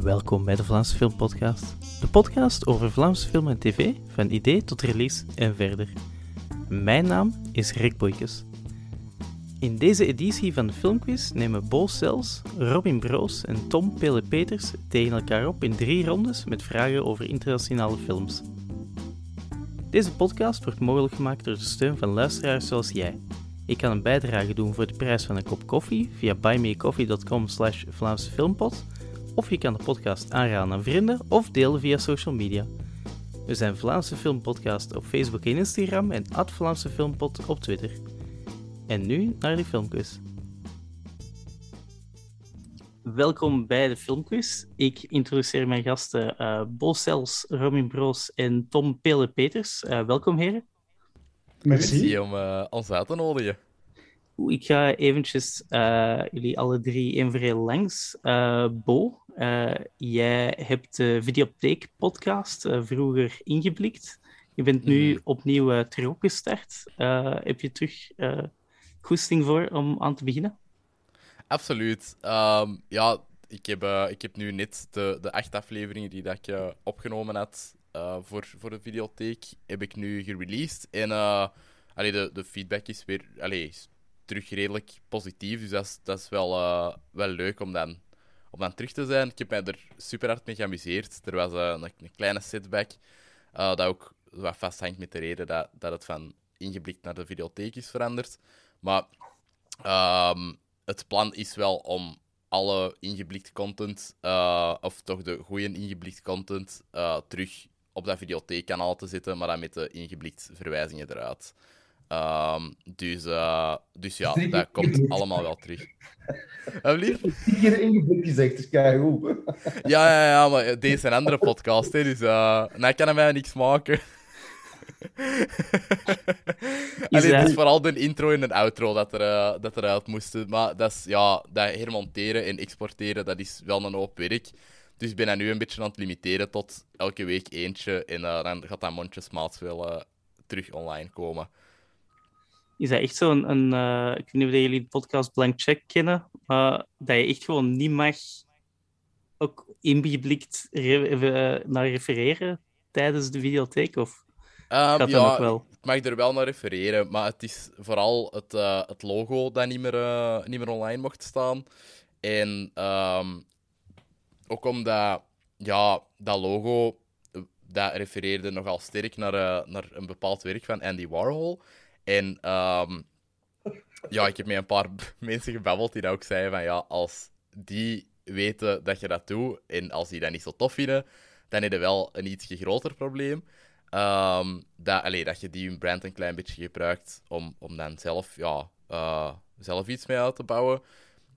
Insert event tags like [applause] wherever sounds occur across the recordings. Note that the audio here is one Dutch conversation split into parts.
Welkom bij de Vlaamse Filmpodcast. De podcast over Vlaamse film en tv, van idee tot release en verder. Mijn naam is Rick Boykes. In deze editie van de Filmquiz nemen Bo Sels, Robin Broos en Tom Pele Peters tegen elkaar op in drie rondes met vragen over internationale films. Deze podcast wordt mogelijk gemaakt door de steun van luisteraars zoals jij. Je kan een bijdrage doen voor de prijs van een kop koffie via buymeacoffee.com slash Vlaamse Filmpot of je kan de podcast aanraden aan vrienden of delen via social media. We zijn Vlaamse Filmpodcast op Facebook en Instagram en at Vlaamse Filmpot op Twitter. En nu naar de filmquiz. Welkom bij de filmquiz. Ik introduceer mijn gasten uh, Bo Sels, Robin Broos en Tom Pele Peters. Uh, welkom heren. Merci, Merci om uh, ons uit te nodigen. Ik ga eventjes jullie alle drie één langs. Bo, uh, jij hebt de Videotheek-podcast vroeger ingeblikt. Je bent nu mm. opnieuw terug opgestart. heb je terug goesting voor om aan te beginnen? Absoluut. Um, ja, ik heb, ik heb nu net de, de acht afleveringen die dat ik opgenomen had voor, voor de Videotheek, heb ik nu gereleased. En allee, de, de feedback is weer allee, terug redelijk positief. Dus dat is, dat is wel, wel leuk om dan om dan terug te zijn. Ik heb mij er super hard mee geamuseerd. Er was uh, een, kleine setback, uh, dat ook wat vasthangt met de reden dat, dat het van ingeblikt naar de videotheek is veranderd. Maar um, het plan is wel om alle ingeblikt content, of toch de goede ingeblikt content, terug op dat videotheekkanaal te zetten, maar dan met de ingeblikt verwijzingen eruit. Um, dus, uh, dus ja, dat komt allemaal wel terug. Alsjeblieft? Ik heb ingeblikt gezegd, dus kijk hoe. ja, ja, ja, maar deze is een andere podcast, hè, dus uh, nou kan mij niks maken. [laughs] Allee, het is vooral de intro en de outro dat, er, uh, dat eruit moesten. Maar dat, is, ja, dat hermonteren en exporteren, dat is wel een hoop werk. Dus ik ben dat nu een beetje aan het limiteren tot elke week eentje. En uh, dan gaat dat mondjesmaat wel uh, terug online komen is dat echt zo'n... Een, uh, ik weet niet of jullie de podcast Blank Check kennen, maar dat je echt gewoon niet mag ook ingeblikt re naar refereren tijdens de videotheek? Of um, gaat dat ja, wel? Ik mag er wel naar refereren, maar het is vooral het, uh, het logo dat niet meer, uh, niet meer online mocht staan. En um, ook omdat ja, dat logo dat refereerde nogal sterk naar, uh, naar een bepaald werk van Andy Warhol. En um, ja, ik heb met een paar mensen gebabbeld die dat ook zeiden van ja, als die weten dat je dat doet en als die dat niet zo tof vinden, dan heb je wel een iets groter probleem. Um, dat, allee, dat je die brand een klein beetje gebruikt om, om dan zelf, ja, uh, zelf iets mee uit te bouwen.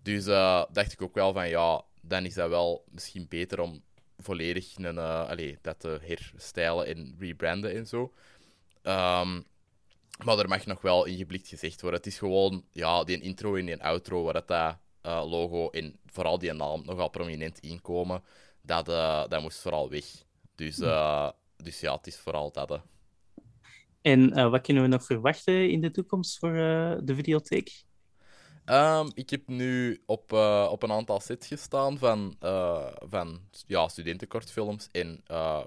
Dus uh, dacht ik ook wel van ja, dan is dat wel misschien beter om volledig een, uh, dat te herstijlen en rebranden en zo. Um, maar er mag nog wel ingeblikt gezegd worden. Het is gewoon ja, die intro en die outro waar dat, dat uh, logo en vooral die naam nogal prominent inkomen. Dat, uh, dat moest vooral weg. Dus, uh, dus ja, het is vooral dat. En wat kunnen we nog verwachten in de toekomst voor de videotheek? Um, ik heb nu op, op een aantal sets gestaan van, van ja, studentenkortfilms en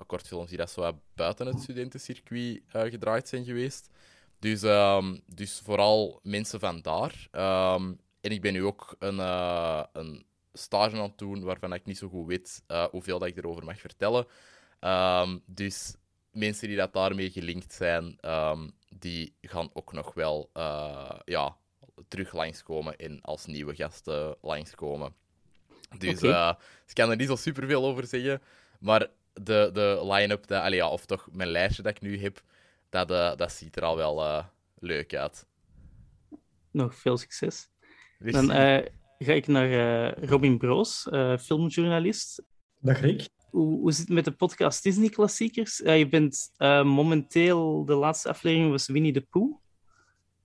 kortfilms die dat zo buiten het studentencircuit gedraaid zijn geweest. Dus, um, dus vooral mensen van daar. Um, en ik ben nu ook een, uh, een stage aan het doen waarvan ik niet zo goed weet uh, hoeveel dat ik erover mag vertellen. Um, dus mensen die dat daarmee gelinkt zijn, die gaan ook nog wel uh, ja, terug langskomen en als nieuwe gasten langskomen. Dus okay. ik kan er niet zo superveel over zeggen. Maar de, de line-up, ja, of toch mijn lijstje dat ik nu heb, dat, uh, dat ziet er al wel uh, leuk uit. Nog veel succes. Dan uh, ga ik naar Robin Broos, filmjournalist. Dag Rick. Hoe, hoe zit het met de podcast Disney Klassiekers? je bent momenteel, de laatste aflevering was Winnie de Pooh.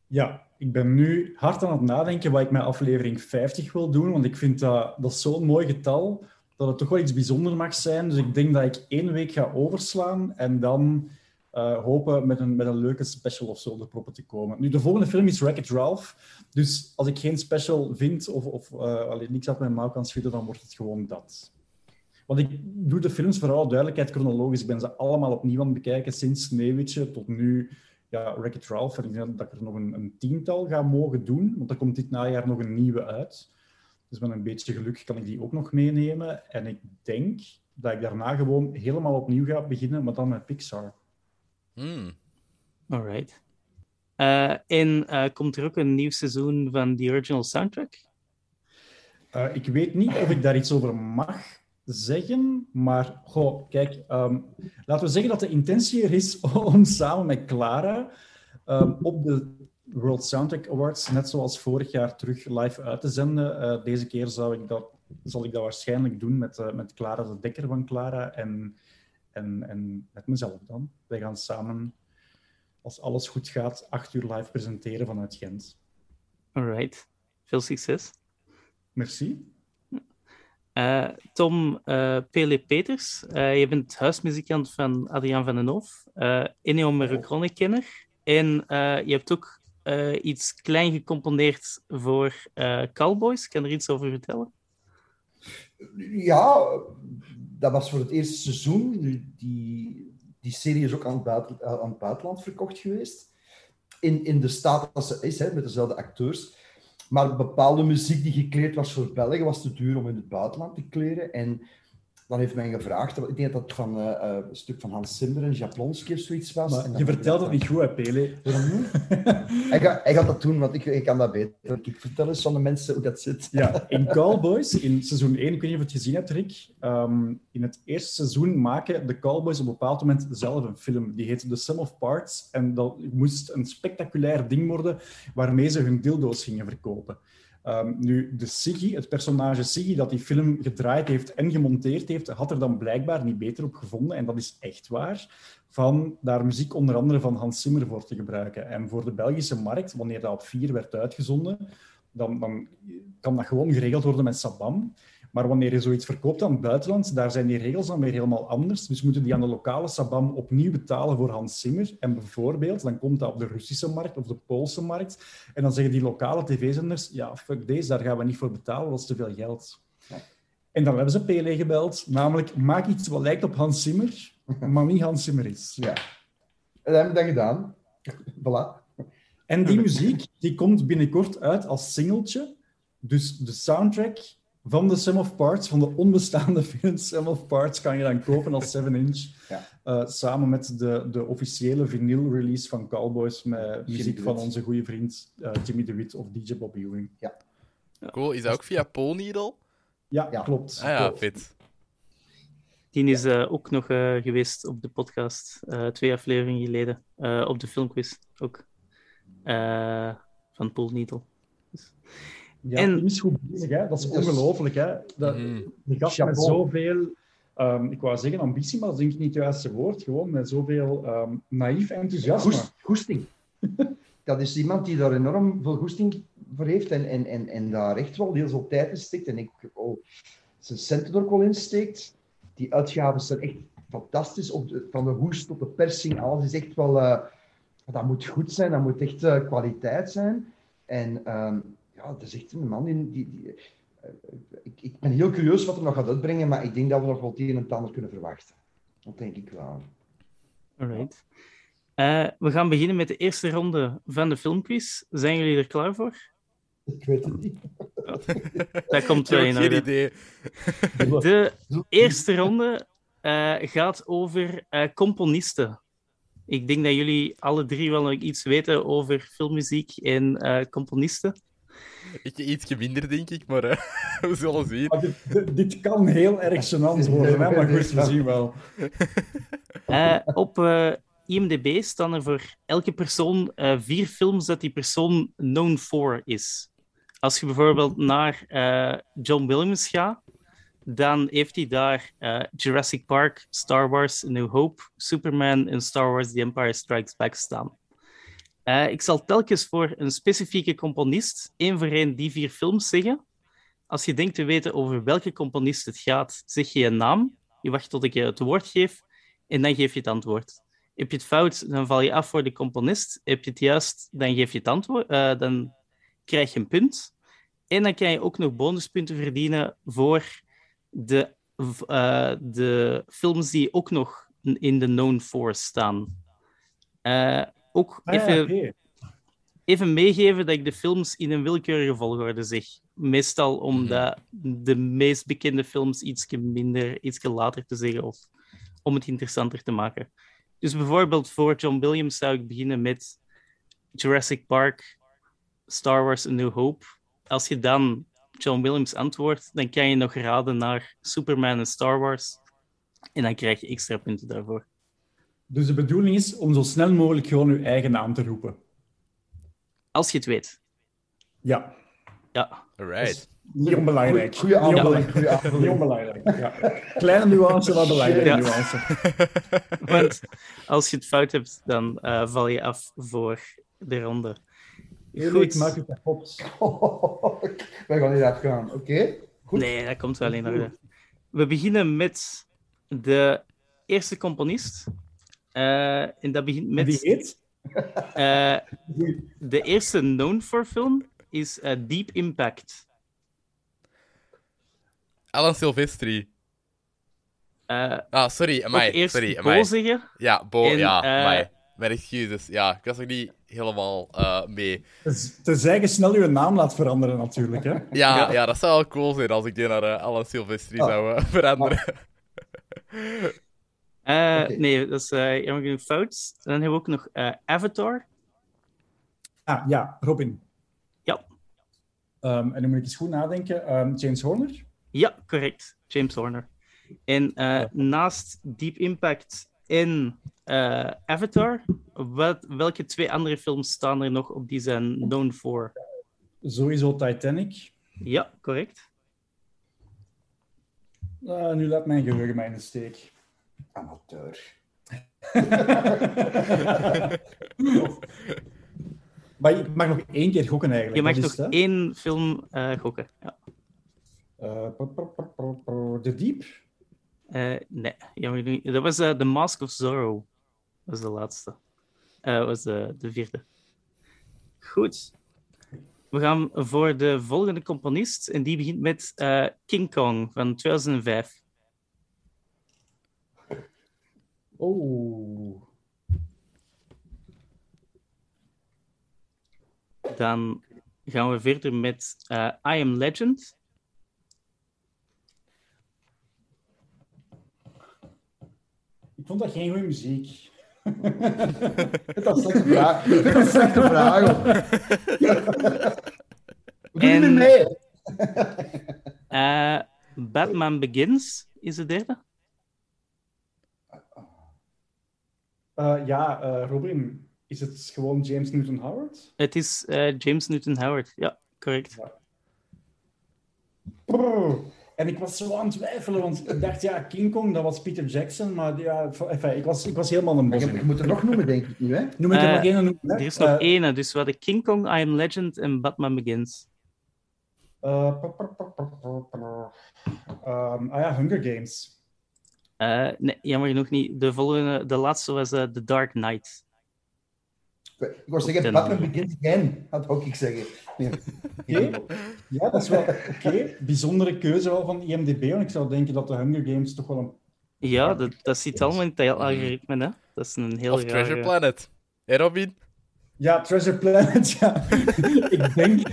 Ja, ik ben nu hard aan het nadenken wat ik met aflevering 50 wil doen, want ik vind dat, dat zo'n mooi getal, dat het toch wel iets bijzonders mag zijn. Dus ik denk dat ik één week ga overslaan en dan uh, hopen met een, met een leuke special of zo de proppen te komen. Nu, de volgende film is Wreck-It Ralph. Dus als ik geen special vind of, of uh, alleen niks uit mijn mouw kan schudden, dan wordt het gewoon dat. Want ik doe de films vooral duidelijkheid chronologisch. Ik ben ze allemaal opnieuw aan het bekijken, sinds Sneeuwwitje tot nu ja, Wreck-It Ralph. En ik denk dat ik er nog een, een, tiental ga mogen doen, want er komt dit najaar nog een nieuwe uit. Dus met een beetje geluk kan ik die ook nog meenemen. En ik denk dat ik daarna gewoon helemaal opnieuw ga beginnen, maar dan met Pixar. Hmm. Alright. Uh, en uh, komt er ook een nieuw seizoen van The Original Soundtrack? Uh, ik weet niet of ik daar iets over mag zeggen, maar goh, kijk, um, laten we zeggen dat de intentie er is [laughs] om samen met Clara um, op de World Soundtrack Awards, net zoals vorig jaar, terug live uit te zenden. deze keer zou ik dat, zal ik dat waarschijnlijk doen met, met Clara de Dekker van Clara en, en, en met mezelf dan. Wij gaan samen als alles goed gaat, acht uur live presenteren vanuit Gent. Alright. Veel succes. Merci. Uh, Tom uh, Pele Peters, uh, je bent huismuzikant van Adriaan van den Hoof, uh, Ennio Morricone-kenner. En je hebt ook iets klein gecomponeerd voor Cowboys. Kan er iets over vertellen? Ja, dat was voor het eerste seizoen. Die, die serie is ook aan het, buiten, aan het buitenland verkocht geweest. In, in de staat als ze is, hè, met dezelfde acteurs. Maar bepaalde muziek die gekleerd was voor België, was te duur om in het buitenland te kleren. En dan heeft men gevraagd, ik denk dat het van uh, een stuk van Hans Zimmer en Jablonski of zoiets was. Maar je vertelt het niet goed, hè, Pele? Waarom niet? hij, gaat, hij gaat dat doen, want ik, ik kan dat beter. Ik vertel eens aan de mensen hoe dat zit. ja, [laughs] in Callboys, in seizoen 1, ik weet niet of je het gezien hebt, Rick. Um, in het eerste seizoen maken de Callboys op een bepaald moment zelf een film. Die heette The Sum of Parts. En dat moest een spectaculair ding worden waarmee ze hun dildo's gingen verkopen. Um, nu, de Siggy, het personage Siggy dat die film gedraaid heeft en gemonteerd heeft, had er dan blijkbaar niet beter op gevonden, en dat is echt waar, van daar muziek onder andere van Hans Zimmer voor te gebruiken. En voor de Belgische markt, wanneer dat op vier werd uitgezonden, dan, dan kan dat gewoon geregeld worden met Sabam. Maar wanneer je zoiets verkoopt aan het buitenland, daar zijn die regels dan weer helemaal anders. Dus moeten die aan de lokale Sabam opnieuw betalen voor Hans Zimmer. En bijvoorbeeld, dan komt dat op de Russische markt of de Poolse markt. En dan zeggen die lokale tv-zenders, ja, fuck deze, daar gaan we niet voor betalen, dat is te veel geld. En dan hebben ze PLE gebeld, namelijk maak iets wat lijkt op Hans Zimmer, maar niet Hans Zimmer is. Ja. En dat hebben we dan gedaan. Voilà. En die muziek die komt binnenkort uit als singeltje. Dus de soundtrack van de Sum of Parts, van de onbestaande [laughs] film Sum of Parts, kan je dan kopen als 7-inch. [laughs] Ja. Uh, samen met de, de officiële vinyl-release van Cowboys met muziek van onze goede vriend uh, Jimmy DeWitt of DJ Bob Ewing. Ja. Cool, is dat ook via Polneedle? Ja, ja, klopt. Ah ja, fit. Die is uh, ook nog geweest op de podcast, twee afleveringen geleden, op de filmquiz ook, van Paul Needle. Dus... Ja, en... is goed bezig, hè? dat is ongelooflijk. Hè? Dat, mm. Gast met zoveel, um, ik wou zeggen ambitie, maar dat is denk ik niet het juiste woord. Gewoon met zoveel um, naïef enthousiasme. Goest, goesting. [laughs] dat is iemand die daar enorm veel goesting voor heeft en, en, en, en daar echt wel heel veel tijd in steekt. En ik oh, zijn centen er ook wel in steekt. Die uitgaven zijn echt fantastisch. Op de, van de hoest tot de persing, alles is echt wel... Uh, dat moet goed zijn, dat moet echt uh, kwaliteit zijn. En um, ja, dat is echt een man die... die, die uh, ik, ik, ben heel curieus wat er nog gaat uitbrengen, maar ik denk dat we nog wel het een en het ander kunnen verwachten. Dat denk ik wel. Alright. Uh, we gaan beginnen met de eerste ronde van de filmquiz. Zijn jullie er klaar voor? Ik weet het niet. [laughs] dat komt wel in Geen idee. [laughs] De eerste ronde uh, gaat over componisten. Ik denk dat jullie alle drie wel nog iets weten over filmmuziek en componisten. Ik ietsje minder, denk ik, maar uh, [laughs] we zullen zien. Dit, dit, kan heel erg gênant worden, hè? maar goed, we zien wel. Uh, [laughs] op uh, IMDb staan er voor elke persoon vier films dat die persoon known for is. Als je bijvoorbeeld naar John Williams gaat, dan heeft hij daar Jurassic Park, Star Wars, A New Hope, Superman en Star Wars The Empire Strikes Back staan. Uh, ik zal telkens voor een specifieke componist één voor één die vier films zeggen. Als je denkt te weten over welke componist het gaat, zeg je een naam. Je wacht tot ik je het woord geef en dan geef je het antwoord. Heb je het fout, dan val je af voor de componist. Heb je het juist, dan geef je het antwoord. Uh, dan krijg je een punt. En dan kan je ook nog bonuspunten verdienen voor de uh, de films die ook nog in de known for staan. Uh, ook ah, even, even meegeven dat ik de films in een willekeurige volgorde zeg. Meestal omdat mhm. de meest bekende films iets minder, iets later te zeggen of om het interessanter te maken. Dus bijvoorbeeld voor John Williams zou ik beginnen met Jurassic Park, Star Wars A New Hope. Als je dan John Williams antwoordt, dan kan je nog raden naar Superman en Star Wars. En dan krijg je extra punten daarvoor. Dus de bedoeling is om zo snel mogelijk gewoon je eigen naam te roepen. Als je het weet. Ja. Ja. Alright. Niet onbelangrijk. Goeie. Niet onbelangrijk. Ja. Kleine nuance, maar belangrijke ja. nuance. [laughs] Want als je het fout hebt, dan uh, val je af voor de ronde. Goed. maak het kapot. [laughs] Wij gaan niet afgaan. Oké. Okay. Nee, dat komt wel in orde. We beginnen met de eerste componist. Uh, en dat begint met... Wie heet? Uh, de eerste known for film is uh, Deep Impact. Alan Silvestri. ah, sorry, amai. Eerst sorry, amai. zeggen. Ja, Bo, en, ja, amai. Mijn excuses. Ja, ik was nog niet helemaal uh, mee. Tenzij je snel je naam laat veranderen, natuurlijk. Hè? Ja, ja. ja dat zou wel cool zijn als ik die naar uh, Alan Silvestri ah. zou uh, veranderen. Ah. Okay. Nee, dat is jammer genoeg fout. Dan hebben we ook nog Avatar. Ah, ja, Robin. Ja. Um, en dan moet ik eens goed nadenken. Um, James Horner? Ja, correct. James Horner. En ja. naast Deep Impact in uh, Avatar. Wat, welke twee andere films staan er nog op die zijn known for? Sowieso Titanic. Ja, correct. Uh, nu laat mijn geheugen mij in de steek. Amateur. [laughs] maar je mag nog één keer gokken eigenlijk. Je mag nog één film uh, gokken. Ja. The Deep? Uh, nee, dat was uh, The Mask of Zorro. Dat was de laatste. Uh, was de, de vierde. Goed. We gaan voor de volgende componist. En die begint met King Kong van 2005. Oh. Dan gaan we verder met I Am Legend Ik vond dat geen goede muziek. [laughs] dat is een vraag. Dat is een slechte vraag. Je mee? Uh, Batman Begins is de derde. Uh, ja, uh, Robin, is het gewoon James Newton Howard? Het is James Newton Howard, ja, correct. Ja. En ik was zo aan het twijfelen, want ik dacht, ja, King Kong, dat was Peter Jackson, maar ja, enfin, ik, was, ik was helemaal een bos. Je, moet er nog noemen, denk ik nu, hè? Noem ik er nog één noemen. Er is nog uh, één, dus we hadden King Kong, I Am Legend en Batman Begins. Uh, um, ah ja, Hunger Games. Uh, nee, jammer genoeg niet. De, volgende, de laatste was The Dark Knight. Ik wou zeggen, Batman Begins Again, dat ook ik zeggen. Nee. Ja, dat is wel oké. Bijzondere keuze wel van IMDb, want ik zou denken dat de Hunger Games toch wel een... Ja, dat, dat zit allemaal in het algoritme, hè. Dat is een heel Of Treasure Planet. Hé, Robin? Ja, Treasure Planet, ja. [laughs] ik, denk,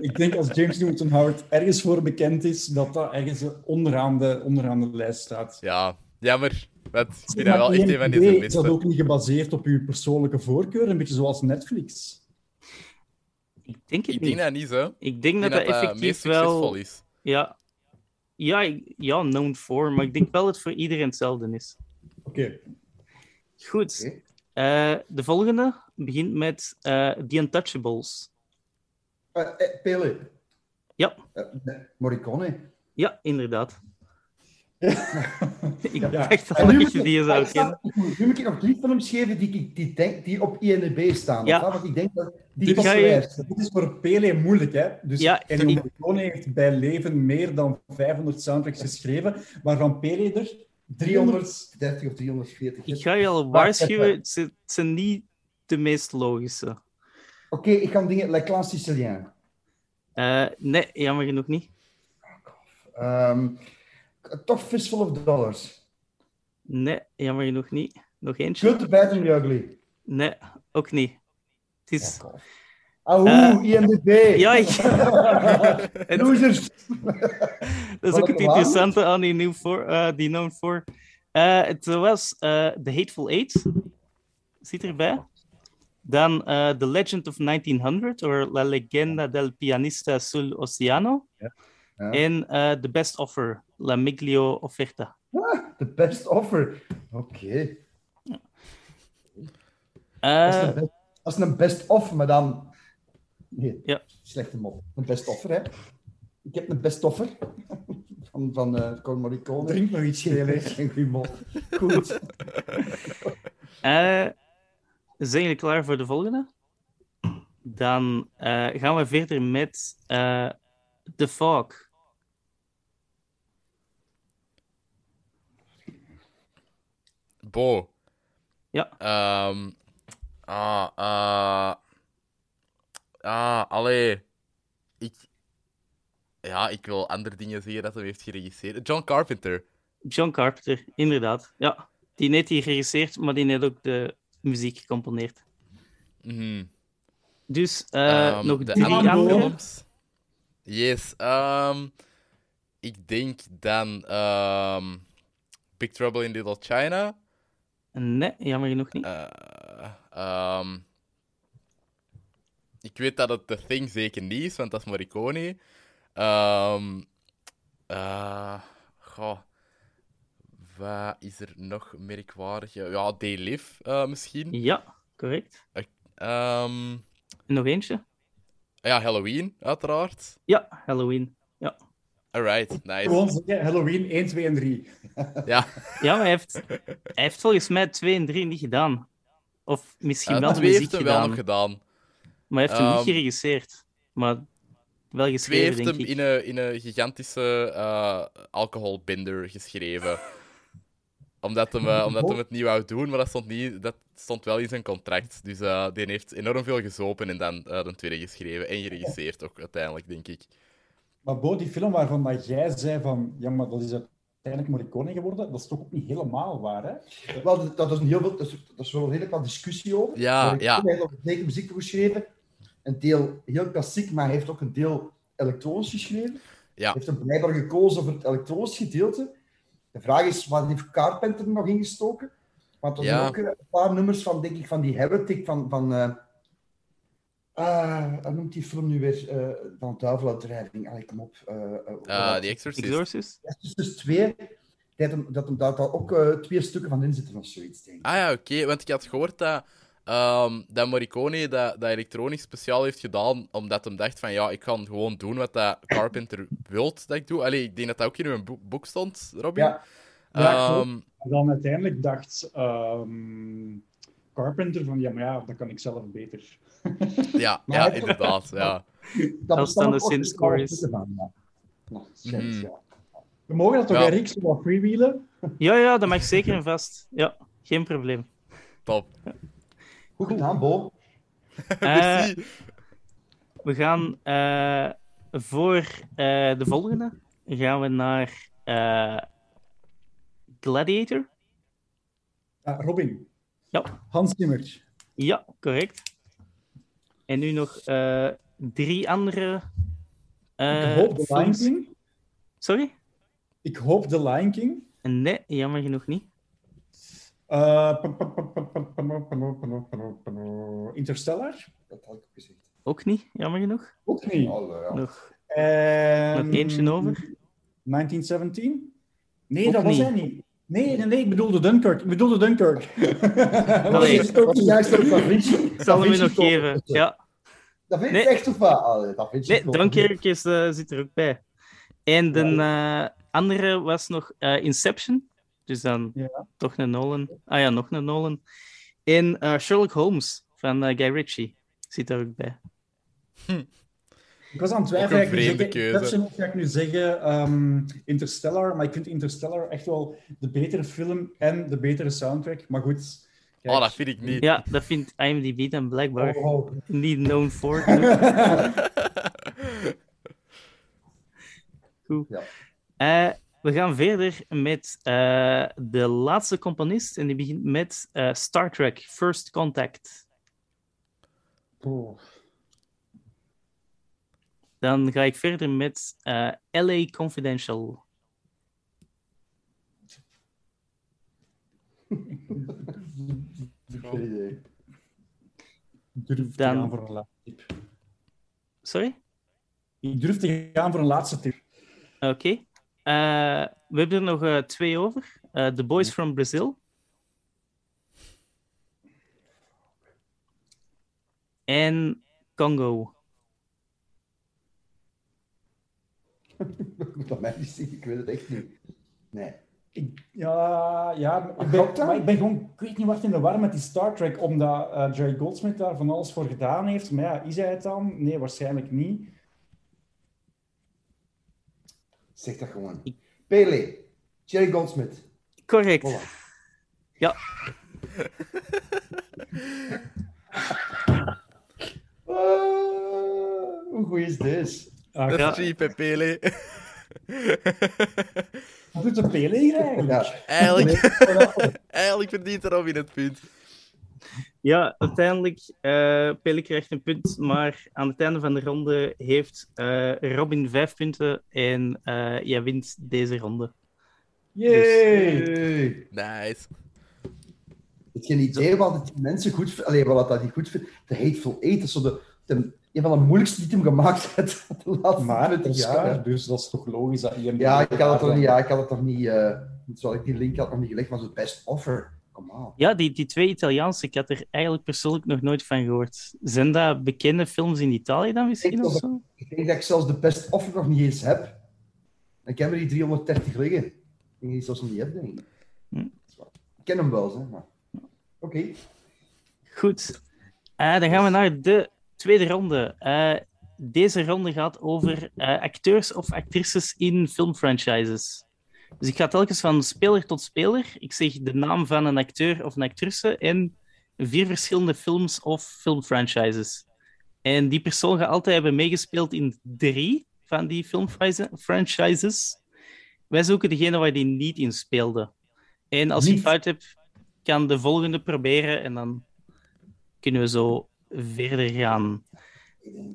ik denk als James Newton Howard ergens voor bekend is, dat dat ergens onderaan de, onderaan de lijst staat. Ja, jammer. Met, ik vind dat wel echt een van deze Is dat ook niet gebaseerd op uw persoonlijke voorkeur? Een beetje zoals Netflix? Ik denk het ik niet. denk dat niet zo. Ik denk dat dat, dat effectief wel... is. Ja. Ja, ja, known for, maar ik denk wel dat het voor iedereen hetzelfde is. Oké. Okay. Goed. Okay. Uh, de volgende begint met uh, The Untouchables. Uh, Pele. Ja. Morricone. Ja, inderdaad. [laughs] ik ja. dacht al dat je die zou kennen. Nu moet ik nog drie films geven die, die, die, die op INDB staan. Ja. Want ik denk dat die dit, je... dit is voor Pele moeilijk, hè? Dus ja, Ennio Morricone heeft bij leven meer dan 500 soundtracks geschreven, waarvan Pele er 330 of 340. Ik ga je al waarschuwen, het zijn niet de meest logische. Oké, okay, ik ga dingen... La Clan Sicilien. Uh, nee, jammer genoeg niet. Um, toch Fistful of Dollars. Nee, jammer genoeg niet. Nog eentje? Good, Bad and Ugly. Nee, ook niet. Het is... Ahoe, uh, IMDb. Ja, [laughs] het... Losers. [laughs] dat is ook het interessante aan die, nieuw voor, uh, die known voor. Uh, het was The Hateful Eight. Zit erbij. Dan The Legend of 1900, or La Legenda del Pianista sul Oceano. Ja. Ja. En The Best Offer, La Miglio Offerta. Ah, the Best Offer. Oké. Okay. dat is een best-of, maar dan Nee, ja. slechte mop. Een best-offer, hè. Ik heb een best-offer [laughs] van, van uh, Morricone. Drink nog iets, Geen goede mop. Goed. Uh, zijn jullie klaar voor de volgende? Dan uh, gaan we verder met uh, The Fog. Bo. Ja. Um, ah, uh, Ah, allee. Ik... Ja, ik wil andere dingen zeggen dat hij heeft geregisseerd. John Carpenter. John Carpenter, inderdaad. Ja, die heeft hij geregisseerd, maar die heeft ook de muziek gecomponeerd. Mm Dus uh, um, nog drie andere. Films. Yes. Um, ik denk dan um, Big Trouble in Little China. Nee, jammer genoeg niet. Uh, um, ik weet dat het The Thing zeker niet is, want dat is Morricone. Um, uh, goh. Wat is er nog merkwaardig? Ja, They Live uh, misschien. Ja, correct. Um... Nog eentje? Ja, Halloween, uiteraard. Ja, Halloween. Alright, nice. Gewoon zeggen Halloween 1, 2 en 3. ja. ja, maar hij heeft, hij heeft volgens mij 2 en 3 niet gedaan. Of misschien uh, wel de muziek heeft hem gedaan. wel nog gedaan. Maar hij heeft hem um, niet ehm, geregisseerd. Maar wel geschreven, Twee heeft hem in een, in een gigantische uh, alcoholbinder geschreven. omdat hem, uh, omdat hem het niet wou doen, maar dat stond, niet, dat stond wel in zijn contract. Dus uh, die heeft enorm veel gezopen en dan de tweede geschreven. En geregisseerd ook, uiteindelijk, denk ik. Maar Bo, die film waarvan dat jij zei van... Ja, maar dat is uiteindelijk Morricone geworden, dat is toch ook niet helemaal waar, hè? Wel, dat is, een heel, dat is, dat is wel een hele discussie over. Ja, ja. Hij heeft nog muziek geschreven een deel heel klassiek, maar hij heeft ook een deel elektronisch geschreven. Ja. Hij heeft er blijkbaar gekozen voor het elektronisch gedeelte. De vraag is, wat heeft Carpenter nog ingestoken? Want er zijn ook een paar nummers van, denk ik, van die Heretic, van... van uh, uh, hoe noemt die film nu weer? Uh, van Duiveluitdrijving. Allee, kom op. Uh, The Exorcist. Exorcist? Exorcist 2. Dat hem, dat hem daar ook twee stukken van in zitten of zoiets, denk ik. Ah ja, oké. Want ik had gehoord dat Um, dat Morricone dat, dat elektronisch speciaal heeft gedaan, omdat hij dacht van ja, ik kan gewoon doen wat dat Carpenter wilt dat ik doe. Allee, ik denk dat dat ook in een boek stond, Robin. Ja, ja um, dan uiteindelijk dacht um, Carpenter van ja, maar ja, dat kan ik zelf beter. [laughs] ja, ja inderdaad. Ja. Dat is dan de Sin-stories. Mm. We mogen dat toch, ja. Erik, zo wat freewheelen? Ja, ja, dat mag zeker en vast. Ja, geen probleem. Top. Goed gedaan, Bo. [laughs] Uh, we gaan uh, voor uh, de volgende gaan we naar Gladiator. Robin. Ja. Hans Zimmer. Ja, correct. En nu nog drie andere. Ik hoop de Lion King. Sorry? Ik hoop de Lion King. Nee, jammer genoeg niet. Uh, Interstellar? Dat had ik gezegd. Ook niet, jammer genoeg. Ook niet. Alle, ja. Nog, um, nog eentje over. 1917? Nee, ook dat was niet. hij niet. Nee, nee, nee, ik bedoelde Dunkirk. Ik bedoelde Dunkirk. Allee, [laughs] dat is juist ook Da Vinci. Ik [laughs] zal hem nog geven. Ja. Dat vind je Nee. echt of wat? Nee. Dunkirk is, eh, zit er ook bij. En de eh, andere was nog eh, Inception. Dus dan Ja. toch een Nolan. Ah ja, nog een Nolan. En eh, Sherlock Holmes van Guy Ritchie zit er ook bij. Ik was aan het Ook twijfelen. een ga ik nu vreemde zeggen- keuze. Inception of ga ik nu zeggen ehm, Interstellar, maar ik vind Interstellar echt wel de betere film en de betere soundtrack. Maar goed. kijk. Oh, dat vind ik niet. Ja, dat vindt IMDb dan blijkbaar Oh, oh. niet known for. [laughs] Goed. Ja. Eh, we gaan verder met uh, de laatste componist en die begint met uh, Star Trek First Contact. Oh. Dan ga ik verder met uh, LA Confidential. [laughs] Geen idee. Durf te Dan- gaan voor een laatste tip. Sorry? Ik durf te gaan voor een laatste tip. Oké. Eh, we hebben er nog eh, twee over. Eh, The Boys from Brazil. En Congo. [laughs] Ik moet dat mij niet zeggen, ik weet het echt niet. Nee. Ik, ja, ja ik, ben, dat? maar ik ben gewoon, ik weet niet wat in de war met die Star Trek, omdat eh, Jerry Goldsmith daar van alles voor gedaan heeft. Maar ja, is hij het dan? Nee, waarschijnlijk niet. Zeg dat gewoon. Pele, Jerry Goldsmith. Correct. Voilà. Ja. [laughs] Ah, hoe goed is deze? Ah, Dat Ja. is cheap, hè, Pele. Wat doet de Pele hier eigenlijk? Ja. Eigenlijk, [laughs] eigenlijk verdient Robin het punt. Ja, uiteindelijk, eh Pelle krijgt een punt, maar aan het einde van de ronde heeft eh, Robin vijf punten en eh, jij wint deze ronde. Yay! Hey. Nice. Het geen idee wat die mensen goed vinden. Allee, wat dat die goed vinden. De Hateful Eight is zo de, de, een van de moeilijkste die hem gemaakt [laughs] heeft de laatste Maar 20 Oscar, jaar. dus dat is toch logisch dat iemand... Ja, ik had het nog niet, ja, ik had het nog niet, eh zoals ik die link had nog niet gelegd, maar zo best offer. Ja, die, die twee Italiaanse, ik had er eigenlijk persoonlijk nog nooit van gehoord. Zijn dat bekende films in Italië dan misschien Ik of was- zo? Ik denk dat ik zelfs de best offer nog niet eens heb. Ik heb er die 330 liggen. Ik denk dat ik die zelfs nog niet heb, denk ik. Hm. Ik ken hem wel, hè, maar... Oké. Goed. Eh, dan gaan we naar de tweede ronde. Eh, deze ronde gaat over eh, acteurs of actrices in filmfranchises. Dus ik ga telkens van speler tot speler. Ik zeg de naam van een acteur of een actrice en vier verschillende films of filmfranchises. En die persoon gaat altijd hebben meegespeeld in drie van die filmfranchises. Wij zoeken degene waar die niet in speelde. En als je fout hebt, kan de volgende proberen en dan kunnen we zo verder gaan.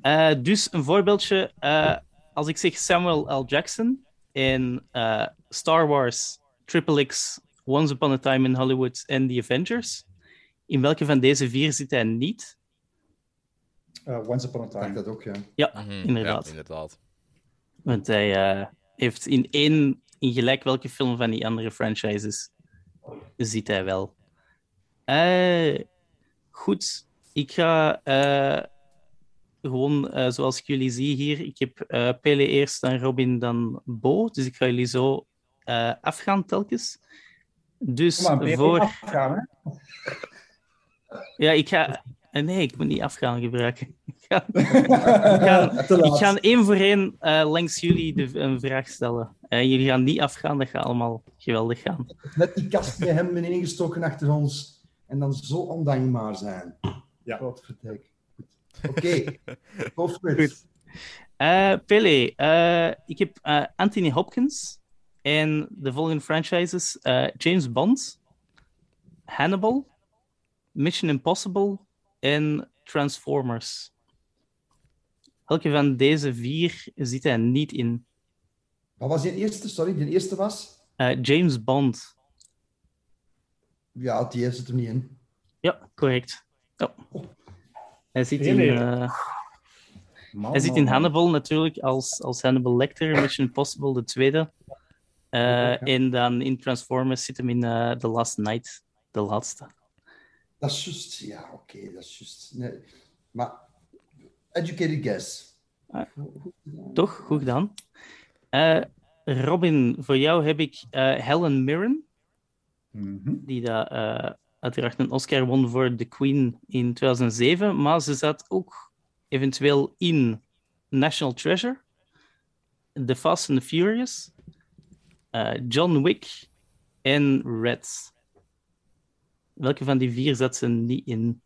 Eh, dus een voorbeeldje. eh, als ik zeg Samuel L. Jackson in eh, Star Wars, Triple X, Once Upon a Time in Hollywood en The Avengers, in welke van deze vier zit hij niet? Eh, Once Upon a Time. dat ook, ja. Ja, Mhm, inderdaad. Ja, inderdaad. Want hij eh, heeft in één, in gelijk welke film van die andere franchises, zit hij wel. Eh, goed, ik ga eh, gewoon eh, zoals ik jullie zie hier. Ik heb eh Pele eerst, dan Robin, dan Bo. Dus ik ga jullie zo afgaan telkens. Dus maar, voor. afgaan? Ja, ik ga. Nee, ik moet niet afgaan gebruiken. [laughs] Ik ga, [laughs] ik ga, ik één voor één langs jullie de, een vraag stellen. En jullie gaan niet afgaan, dat gaat allemaal geweldig gaan. Net die kast met hem beneden gestoken achter ons. En dan zo ondankbaar zijn. Ja. Godverdikke. Goed. [laughs] Oké. It. Goed. Eh Pele, eh, ik heb eh, Anthony Hopkins en de volgende franchises: James Bond, Hannibal, Mission Impossible en Transformers. Welke van deze vier zit hij niet in? Wat was die eerste? Sorry, die eerste was? James Bond. Ja, die zit er niet in. Ja, correct. Ja. Hij zit in, eh, Man, hij zit in. Hannibal natuurlijk als, als Hannibal Lecter, Mission Impossible de tweede. Eh, En dan in Transformers zit hem in eh, The Last Night, de laatste. Dat is juist. Ja, oké, dat is juist. Nee. Maar, educated guess. Ah. Toch? Goed gedaan. Eh, Robin, voor jou heb ik Helen Mirren, Mhm. die dat, uiteraard een Oscar won voor The Queen in 2007, maar ze zat ook eventueel in National Treasure, The Fast and the Furious, eh, John Wick en Red. Welke van die vier zat ze niet in?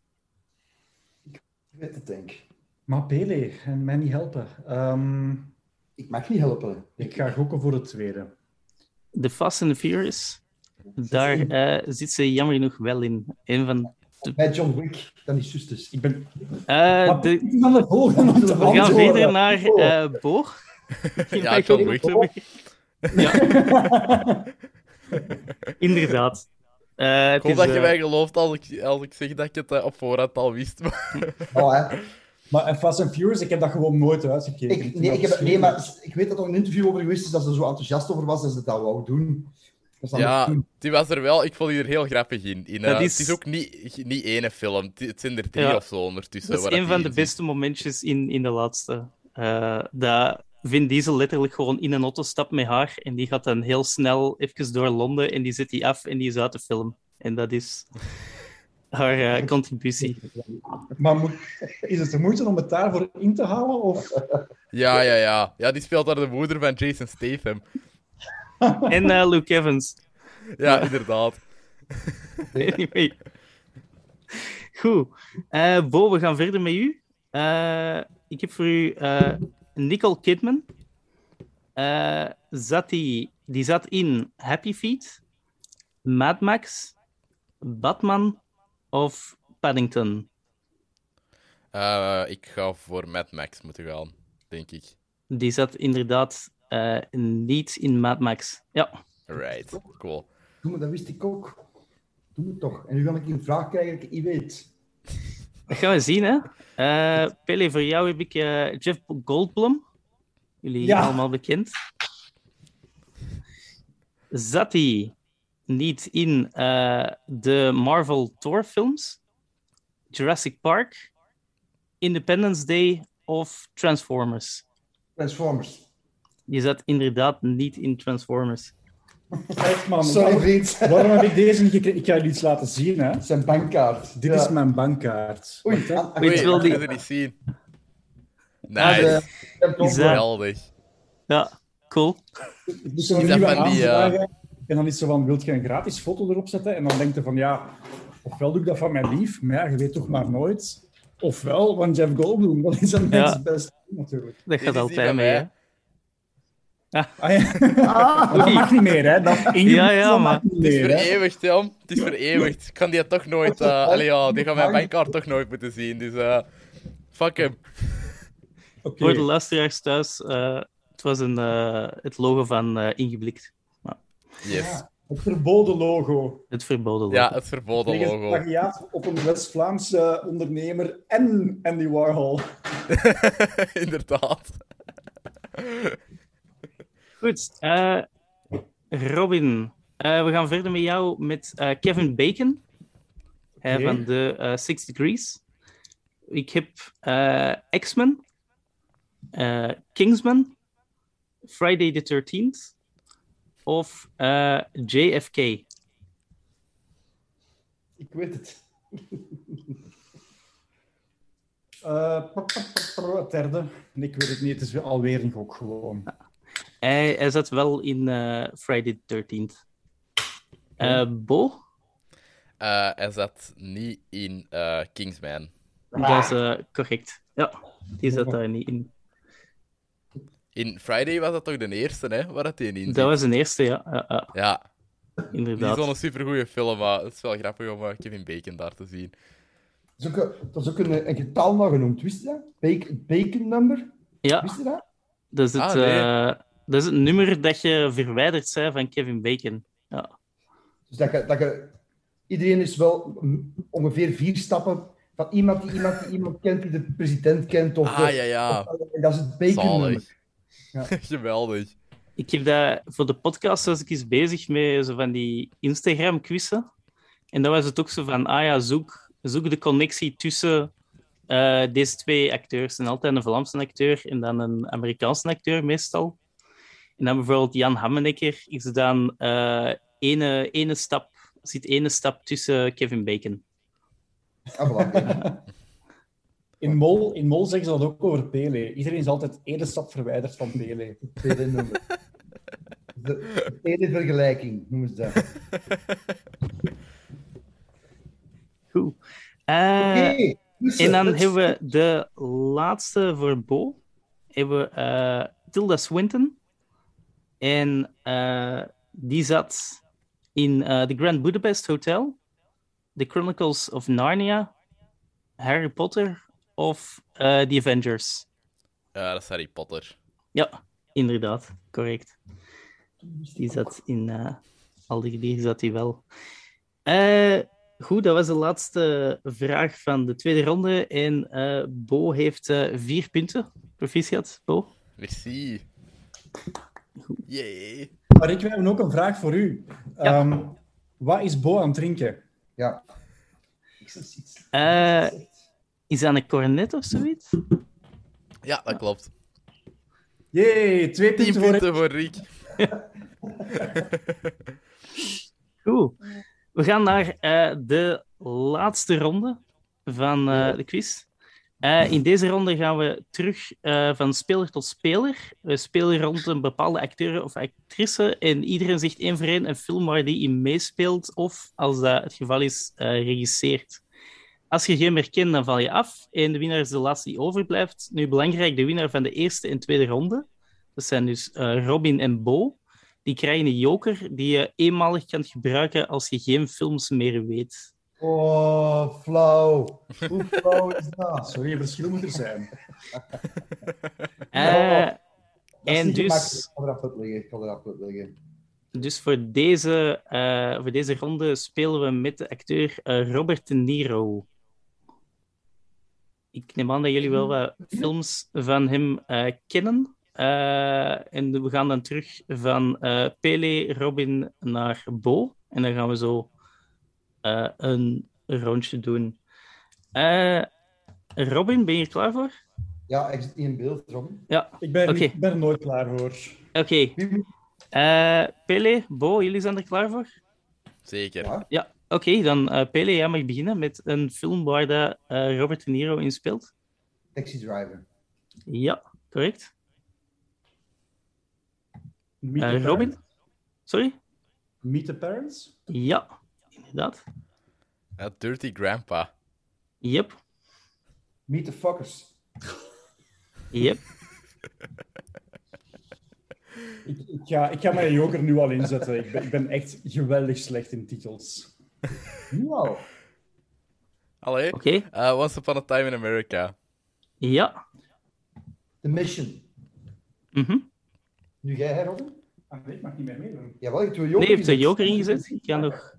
Ik weet het, denk ik. Maar Pele, en mij niet helpen. Ehm, Ik mag niet helpen. ik ga gokken voor het tweede. The Fast and the Furious. Daar uh, zit ze jammer genoeg wel in. Een van de... Bij John Wick, dan is het dus. Ik ben... Uh, de... We gaan verder naar uh, Bo. [laughs] ja, John Wick. Ja. [laughs] Inderdaad. Uh, ik hoop dat je mij gelooft als ik, als ik zeg dat ik het op voorhand al wist. [laughs] oh, hè. Maar Fast and Furious, ik heb dat gewoon nooit uitgekeken. Ik, nee, ik heb, nee, maar ik weet dat er een interview over geweest is dat ze er zo enthousiast over was dat ze dat wou doen. Ja, die was er wel. Ik vond die er heel grappig in. in uh, is... Het is ook niet, niet ene film. Het zijn er drie ja. of zo ondertussen. Dat is een van de beste momentjes in, in de laatste. Uh, dat Vin Diesel letterlijk gewoon in een auto stapt met haar en die gaat dan heel snel even door Londen en die zet die af en die is uit de film. En dat is haar uh, contributie. Maar moet, is het de moeite om het daarvoor in te halen? Of? Ja, ja, ja. Ja, die speelt daar de moeder van Jason Statham. [laughs] en uh, Luke Evans. Ja, inderdaad. [laughs] anyway. Goed. Uh, Bo, we gaan verder met u. Uh, ik heb voor u Nicole Kidman. zat die, die zat in Happy Feet, Mad Max, Batman of Paddington? Ik ga voor Mad Max moeten gaan, denk ik. Die zat inderdaad uh, niet in Mad Max. Ja. Right, cool. Doe me, dat wist ik ook. Doe me toch. En nu ga ik een vraag krijgen ik niet weet. Dat gaan we zien, hè. Uh, Pele, voor jou heb ik Jeff Goldblum. Jullie ja. allemaal bekend. Zat hij niet in uh, de Marvel Thor films, Jurassic Park, Independence Day of Transformers? Transformers. Je zat inderdaad niet in Transformers. Echt man, Sorry, waarom, heb ik deze niet gekregen? Ik ga jullie iets laten zien. Hè? Zijn bankkaart. Dit is mijn bankkaart. Oei, Oei wil die... niet zien. Nice. Geweldig. Ja, cool. Dus een nieuwe van die, uh... En dan is ze van, wilt je een gratis foto erop zetten? En dan denkt je van, ja, ofwel doe ik dat van mijn lief, maar ja, je weet toch maar nooit. Ofwel, van Jeff Goldblum, dat is een ja. best natuurlijk. Dat gaat altijd mee, hè? Ja. Ah, ja. Ah, dat mag niet meer, hè? Dat ja, ja, maar... Het is vereeuwigd, Jan. Het is vereeuwigd. Ik kan die toch nooit... Uh, allee, ja, die gaan mijn bankkaart toch nooit moeten zien. Dus, uh, fuck hem. Okay. Voor de luisteraars thuis, uh, het was een, uh, het logo van uh, Ingeblikt. Yes. het verboden logo. Het verboden logo. Ja, het verboden logo. plagiaat op een West-Vlaamse ondernemer en Andy Warhol. [laughs] Inderdaad. Goed. Uh, Robin, uh, we gaan verder met jou met uh, Kevin Bacon okay. van de Six Degrees. Ik heb X-Men, Kingsman, Friday the 13th of uh, JFK? Ik weet het. uh, derde. Ik weet het niet. Het is alweer een gok gewoon. Hij, hij zat wel in uh, Friday the 13th. Uh, Bo? hij zat niet in Kingsman. Dat is correct. Ja, die zat daar niet in. In Friday was dat toch de eerste, hè, waar het in zit? Dat was de eerste, ja. Ja. Inderdaad. Die is wel een supergoeie film, maar het is wel grappig om Kevin Bacon daar te zien. Dat is ook, dat is ook een, een getal nog genoemd, wist je dat? Bacon, bacon number? Ja. Wist je dat? Dat is het, ah, nee. uh, dat is het nummer dat je verwijderd zei van Kevin Bacon. Ja. Dus dat je, dat je... Iedereen is wel ongeveer vier stappen van iemand die iemand die iemand kent, die de president kent. Of ah, de, ja, ja. Of, dat is het bacon nummer. Ja. [laughs] Geweldig. Ik heb dat voor de podcast was ik eens bezig met zo van die Instagram-quizzen. En dan was het ook zo van, ah ja, zoek, zoek de connectie tussen uh, deze twee acteurs. En altijd een Vlaamse acteur en dan een Amerikaanse acteur meestal. En dan bijvoorbeeld Jan Hammenecker is dan uh, ene, ene stap, zit ene stap tussen Kevin Bacon. Ah, [laughs] In Mol, in Mol zeggen ze dat ook over Pele. Iedereen is altijd één stap verwijderd van Pele. Pele De Pele-vergelijking noemen ze dat. [laughs] Goed. Uh, en dan hebben we de laatste voor Bo. Hebben we uh, Tilda Swinton. En uh, die zat in uh, The Grand Budapest Hotel, The Chronicles of Narnia, Harry Potter of uh, The Avengers. Ja, dat is Harry Potter. Ja, inderdaad, correct. Die zat in al die, die zat hij wel. Uh, goed, dat was de laatste vraag van de tweede ronde. En uh, Bo heeft vier punten. Proficiat, Bo. Merci. Yay. Maar ik heb ook een vraag voor u. Ja. Um, wat is Bo aan het drinken? Ja. Uh, is dat een cornet of zoiets? Ja, dat klopt. Jee, twee punten, punten voor Riek. [laughs] Goed. We gaan naar uh, de laatste ronde van uh, de quiz. Uh, in deze ronde gaan we terug uh, van speler tot speler. We spelen rond een bepaalde acteur of actrice en iedereen zegt één voor één een film waar die in meespeelt of, als dat het geval is, uh, regisseert. Als je geen meer kent, dan val je af en de winnaar is de laatste die overblijft. Nu belangrijk, de winnaar van de eerste en tweede ronde, dat zijn dus Robin en Bo, die krijgen een joker die je eenmalig kan gebruiken als je geen films meer weet. Oh, flauw. Hoe flauw is dat? Sorry, verschil moet er zijn. Uh, en dus... Ik kan eraf liggen. Ik kan eraf liggen. Dus voor deze, uh, voor deze ronde spelen we met de acteur uh, Robert De Niro. Ik neem aan dat jullie wel wat films van hem uh, kennen. en we gaan dan terug van Pele, Robin naar Bo. En dan gaan we zo uh, een rondje doen. Uh, Robin, ben je er klaar voor? Ja, ik zit in beeld, Robin. Ja, ik ben, okay. ik ben er nooit klaar voor. Oké. Okay. Uh, Pele, Bo, jullie zijn er klaar voor? Zeker. Ja, ja. oké. Okay, dan Pele, jij mag beginnen met een film waar de, Robert De Niro in speelt. Taxi Driver. Ja, correct. Robin? Sorry? Meet the Parents? Ja, inderdaad. Ja, Dirty Grandpa. Yep. Meet the fuckers. Yep. [laughs] ik, ik, ga, ik ga mijn joker nu al inzetten. Ik ben, ik ben echt geweldig slecht in titels. Nu al? Allee. Oké. Okay. Uh, Once Upon a Time in America. Ja. The Mission. Mhm. Mm nu jij, Robin? Ah, nee, ik mag niet meer meedoen. Jawel, ik heb joker Nee, je hebt de joker ingezet. Ik ga nog...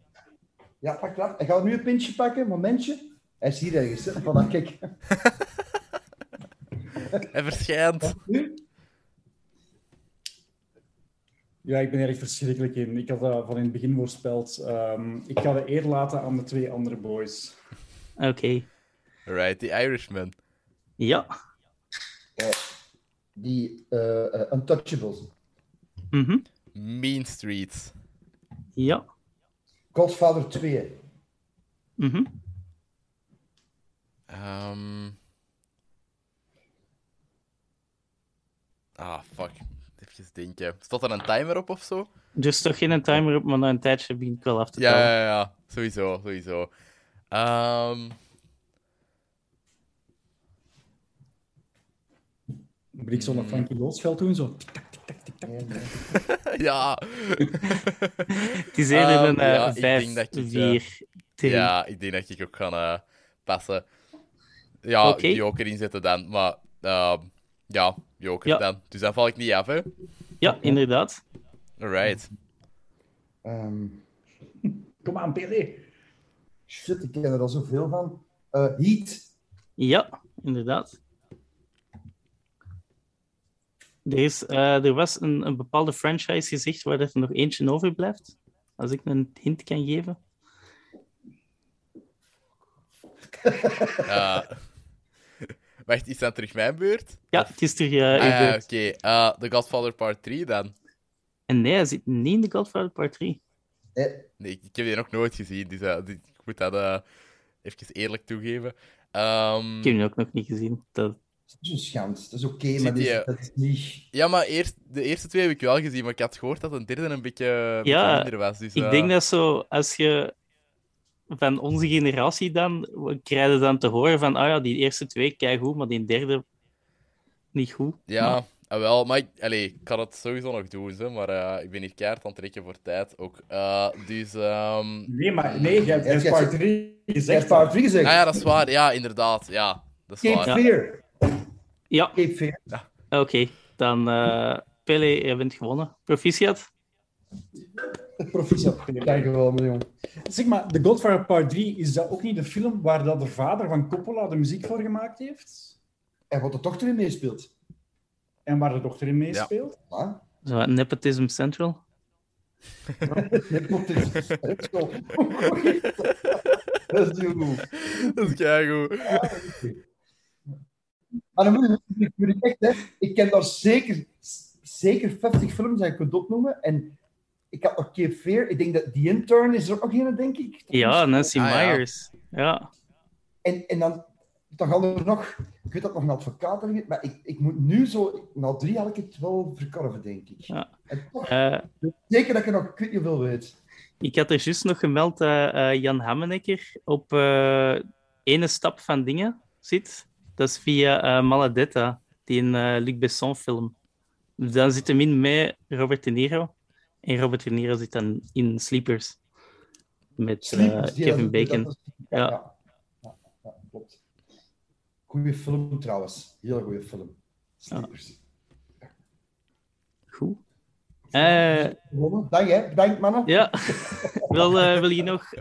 Ja, pak dat. Hij gaat nu een pintje pakken, momentje. Hij is hier ergens. Hè. Voilà, kijk. [laughs] Hij verschijnt. Ja, ik ben er echt verschrikkelijk in. Ik had dat van in het begin voorspeld. Um, ik ga de eer laten aan de twee andere boys. Oké. Okay. Right, The Irishman. Ja. Uh, die uh, uh, Untouchables. Mm -hmm. Mean Streets. Ja. Godfather 2. Mhm. Um... Ah, fuck. Even denken. Staat er een timer op of zo? Er is toch geen timer op, maar na een tijdje begin ik wel af te ja, tellen. Ja, ja, ja. Sowieso, sowieso. Um... Moet ik zo nog Frankie Loodsveld doen? Zo. [laughs] ja. Het is eerder um, een 5, 4, Ja, ik denk dat ik ook ga uh, passen. Ja, okay. Joker inzetten dan. Maar uh, ja, Joker ja. dan. Dus dan val ik niet af, hè? Ja, inderdaad. Alright. Um... [laughs] Kom aan, Billy. Shit, ik ken er al zoveel van. Uh, Heat. Ja, inderdaad. Er, is, uh, er was een, een bepaalde franchise gezegd waar er nog eentje overblijft. Als ik een hint kan geven. Uh, [laughs] wacht, is dat terug mijn beurt? Ja, het is terug uh, ah, Oké, okay. uh, The Godfather Part 3 dan. En nee, hij zit niet in The Godfather Part 3. Eh. Nee, ik, heb die nog nooit gezien, dus uh, ik moet dat even eerlijk toegeven. Um... Ik heb die ook nog niet gezien. Dat is een schand. Dat is oké, okay, maar die, dat is niet... Ja, maar eerst, de eerste twee heb ik wel gezien, maar ik had gehoord dat een derde een beetje, ja, minder was. Dus, ik denk dat zo, als je van onze generatie dan, krijgen dan te horen van, ah ja, die eerste twee, kijk goed, maar die derde niet goed. Ja, Ah, wel, maar ik, allez, ik kan het sowieso nog doen, hè, maar uh, ik ben hier keihard aan het trekken voor tijd ook. Uh, dus... Um... Nee, maar nee, je hebt part 3 gezegd. part 3 gezegd. Ah, ja, dat is waar. Ja, inderdaad. Ja, dat is Cape waar. Fear. Ja. Oké, okay, dan uh, Pele, je bent gewonnen. Proficiat. Proficiat, dankjewel, miljoen. Zeg maar, The Godfather Part 3, is dat ook niet de film waar dat de vader van Coppola de muziek voor gemaakt heeft? En wat de dochter in meespeelt. En waar de dochter in meespeelt? Ja. Zo, Nepotism Central? [laughs] Nepotism Central. [laughs] dat is heel goed. Dat is keigoed. Maar dan moet ik, moet ik echt, hè, ik ken daar zeker, zeker 50 films die ik kunt opnoemen. En ik had nog Cape Fear. Ik denk dat The Intern is er ook nog een, denk ik. Ja, Nancy Ah. Myers. Ja. En, en dan, dan gaan er nog, ik weet dat nog een advocaat erin, maar ik, ik moet nu zo, na drie had ik het wel verkorven, denk ik. Ja. En toch, Eh, zeker dat ik er nog, ik weet niet hoeveel weet. ik had er juist nog gemeld dat eh, Jan Hammenecker op eh, ene stap van dingen zit. Dat is via eh, Maladetta, die een eh, Luc Besson film. Dan zit hem in met Robert De Niro. En Robert De Niro zit dan in Sleepers. Met eh, Sleepers, Kevin Bacon. Ja. ja. Ja, ja, klopt. Goeie film trouwens. Heel goede film. Sleepers. Goed. Gewonnen. Dank hè. Bedankt mannen. ja. [laughs] wil, wil je nog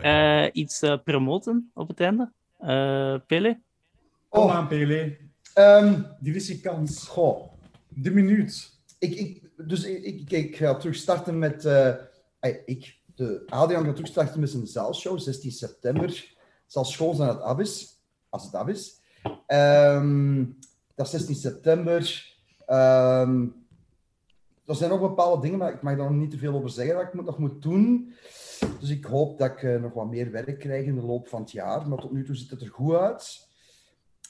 iets promoten op het einde? Pele? Kom Oh, aan, Pele. Dit is je kans. goh. De minuut. Ik, ik, dus ik, ik, ik ga terug starten met... ey, ik, de Adriaan gaat terug starten met zijn zaalshow, 16 september. Zal school zijn het af is. Als het af is. Ehm, dat is 16 september. Ehm, er zijn nog bepaalde dingen, maar ik mag daar nog niet te veel over zeggen wat ik moet- nog moet doen. Dus ik hoop dat ik eh, nog wat meer werk krijg in de loop van het jaar. Maar tot nu toe ziet het er goed uit.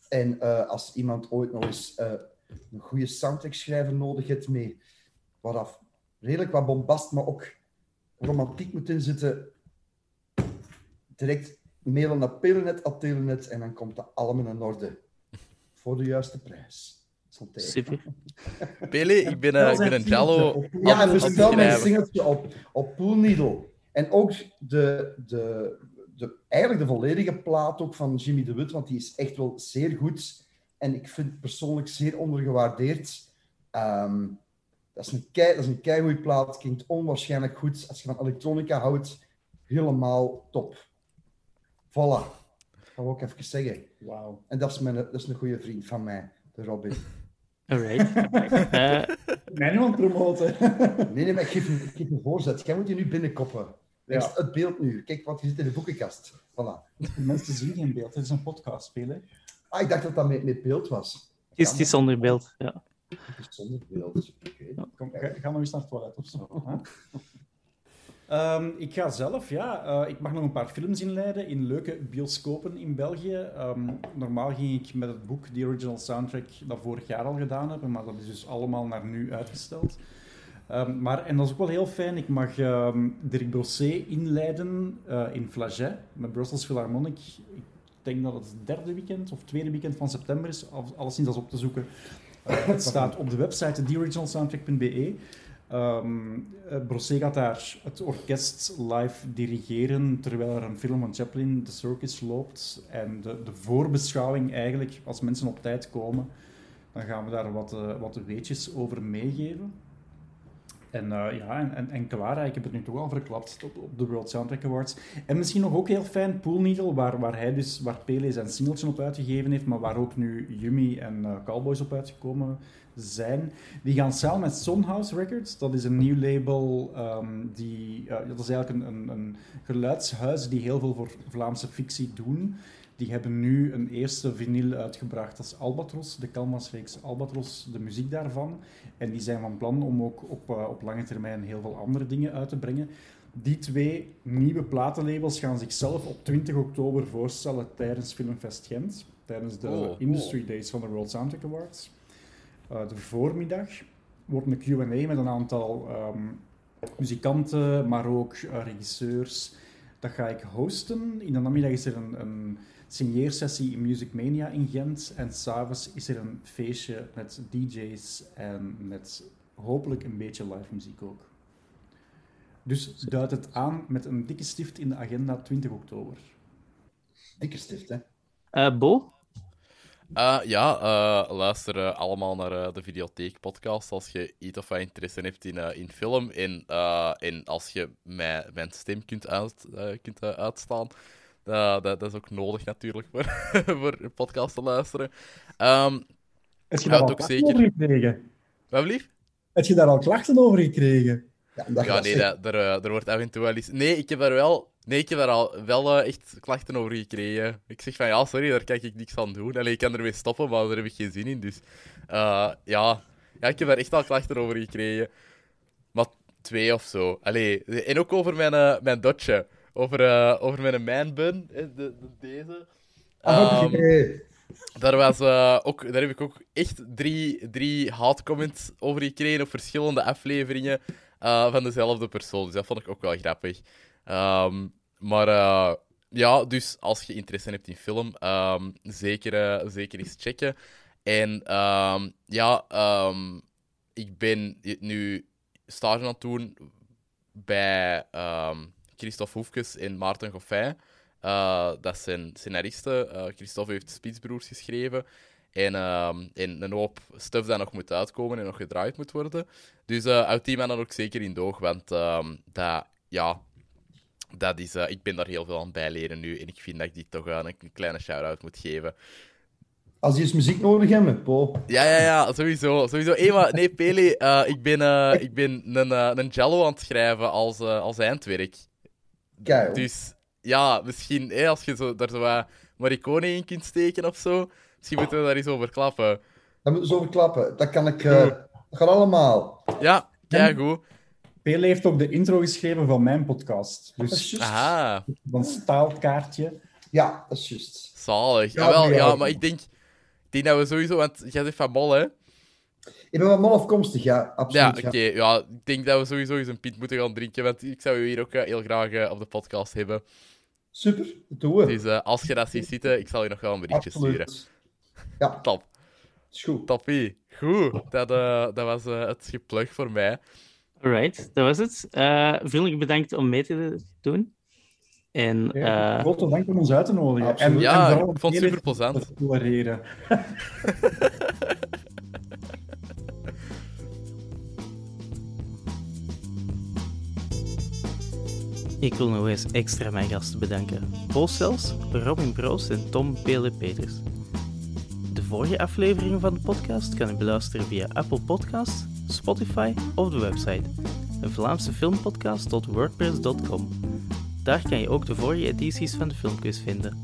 En eh, als iemand ooit nog eens eh, een goede soundtrack schrijver nodig heeft mee wat af, redelijk wat bombast, maar ook romantiek moet inzitten, direct mailen naar Pelenet, en dan komt dat allemaal in orde. Voor de juiste prijs. Super. [laughs] Pele, ik ben, eh, ik ben een Jello. Ja, en bestel mijn singeltje op, op Pool Needle. En ook de, de, de, eigenlijk de volledige plaat ook van Jimmy de Wit, want die is echt wel zeer goed. En ik vind het persoonlijk zeer ondergewaardeerd. Ehm, dat is een kei, dat is een keigoeie plaat, klinkt onwaarschijnlijk goed. Als je van elektronica houdt, helemaal top. Voilà. Dat wil ik even zeggen. Wauw. En dat is, mijn, dat is een goede vriend van mij, de Robin. [laughs] Alright. Mij nu aan het promoten. Nee, nee, maar ik geef een, ik geef een voorzet. Jij moet je nu binnenkoppen. Ja. Ja. Het beeld nu. Kijk wat je zit in de boekenkast. Voilà. Mensen zien geen beeld. Het is een podcast spelen. Ah, ik dacht dat dat met, met beeld was. het, is, het is zonder beeld. Ja. Het is zonder beeld. Oké. Kom, ga, ga nog eens naar het toilet of zo. hè? Ehm, ik ga zelf, ja. eh, ik mag nog een paar films inleiden in leuke bioscopen in België. Ehm, normaal ging ik met het boek, die original soundtrack, dat vorig jaar al gedaan hebben, maar dat is dus allemaal naar nu uitgesteld. Ehm, maar, en dat is ook wel heel fijn, ik mag ehm Dirk Brosset inleiden eh, in Flaget met Brussels Philharmonic. Ik denk dat het het derde weekend of tweede weekend van september is, al- alleszins dat is op te zoeken. Eh, [laughs] het staat op de website theoriginalsoundtrack.be. Ehm eh, Brosset gaat daar het orkest live dirigeren terwijl er een film van Chaplin, The Circus, loopt. En de, de voorbeschouwing eigenlijk, als mensen op tijd komen, dan gaan we daar wat, wat weetjes over meegeven. En eh, ja, en, en, en hè. ik heb het nu toch al verklapt op, de World Soundtrack Awards. En misschien nog ook heel fijn, Pool Needle, waar, waar hij dus, waar Pele zijn singeltje op uitgegeven heeft, maar waar ook nu Yumi en eh, Cowboys op uitgekomen zijn. Die gaan samen met Sonhouse Records, dat is een nieuw label, ehm, die, eh, dat is eigenlijk een, een, een geluidshuis die heel veel voor Vlaamse fictie doen. Die hebben nu een eerste vinyl uitgebracht, dat is Albatros, de canvasreeks Albatros, de muziek daarvan. En die zijn van plan om ook op, eh, op lange termijn heel veel andere dingen uit te brengen. Die twee nieuwe platenlabels gaan zichzelf op 20 oktober voorstellen tijdens Filmfest Gent, tijdens de Oh, Industry Days van de World Soundtrack Awards. Eh, de voormiddag wordt een Q&A met een aantal ehm, muzikanten, maar ook eh, regisseurs. Dat ga ik hosten. In de namiddag is er een, een signeersessie in Music Mania in Gent. En s'avonds is er een feestje met DJ's en met hopelijk een beetje live muziek ook. Dus duidt het aan met een dikke stift in de agenda 20 oktober. Dikke stift, hè? Uh, Bo? Uh, ja, uh, luister allemaal naar de Videotheek-podcast als je iets of wat interesse hebt in, in film. En, en als je mij, mijn stem kunt, uit, kunt uitstaan. Dat, dat, is ook nodig natuurlijk voor, [laughs] voor een podcast te luisteren. Um, Heb je daar al klachten zeker... over gekregen? Wat lief? Heb je daar al klachten over gekregen? Ja, ja nee, dat, er, er wordt af en toe wel eens... Nee, ik heb daar wel Nee, ik heb daar al wel uh, echt klachten over gekregen. Ik zeg van ja, sorry, daar kan ik niks aan doen. Allee, ik kan ermee stoppen, maar daar heb ik geen zin in. Dus uh, ja. ja, ik heb daar echt al klachten over gekregen. Maar twee of zo. Allee, en ook over mijn, uh, mijn dotje. Over, over mijn manbun, de, de, deze. Um, daar, was, ook, daar heb ik ook echt drie, drie haatcomments over gekregen op verschillende afleveringen van dezelfde persoon. Dus dat vond ik ook wel grappig. Um, maar uh, ja, dus als je interesse hebt in film, um, zeker, zeker eens checken. En um, ja, ik ben nu stage aan het doen bij Christophe Hoefkes en Maarten Goffin. Uh, dat zijn scenaristen. Uh, Christophe heeft Spitsbroers geschreven. En, en een hoop stuff dat nog moet uitkomen en nog gedraaid moet worden. Dus uit die man dan ook zeker in doog. Want dat, ja, dat is, ik ben daar heel veel aan bijleren nu. En ik vind dat ik die toch een kleine shout-out moet geven. Als je eens muziek nodig hebt, Po. Ja, ja, ja, sowieso. sowieso. Hey, maar, nee, Pele, uh, ik ben, ik ben een, een jello aan het schrijven als, als eindwerk. Kijk. Dus ja, misschien hey, als je zo, daar zo wat Morricone in kunt steken of zo, misschien moeten we daar eens over klappen. Daar moeten we over klappen. Dat kan ik... dat gaat allemaal. Ja, kijk goed. Pele heeft ook de intro geschreven van mijn podcast. Dus Aha. een staalkaartje. Ja, dat is juist. Zalig. Ja, wel, ja, maar ik denk, ik denk dat we sowieso... Want jij zegt van mol, hè? Ik ben wel mal afkomstig, ja. Absoluut, ja, oké. Ja. ik denk dat we sowieso eens een pint moeten gaan drinken. Want ik zou je hier ook uh, heel graag uh, op de podcast hebben. Super, dat doen we. Dus uh, als je dat ziet zitten, ik zal je nog wel een berichtje sturen. Ja. Top. Is goed. Toppie. Goed. Dat, dat was het geplug voor mij. Alright, dat was het. Uh, vriendelijk bedankt om mee te doen. En, ja, uh... Grote dank om ons uit te nodigen. En, ja, en ik vond het super plezant. [laughs] Ik wil nog eens extra mijn gasten bedanken. Paul Sels, Robin Broos en Tom Pele Peters. De vorige afleveringen van de podcast kan je beluisteren via Apple Podcasts, Spotify of de website een Vlaamse filmpodcast.wordpress.com. Daar kan je ook de vorige edities van de filmquiz vinden.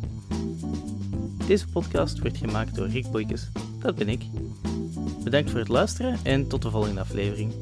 Deze podcast werd gemaakt door Rick Boykes, dat ben ik. Bedankt voor het luisteren en tot de volgende aflevering.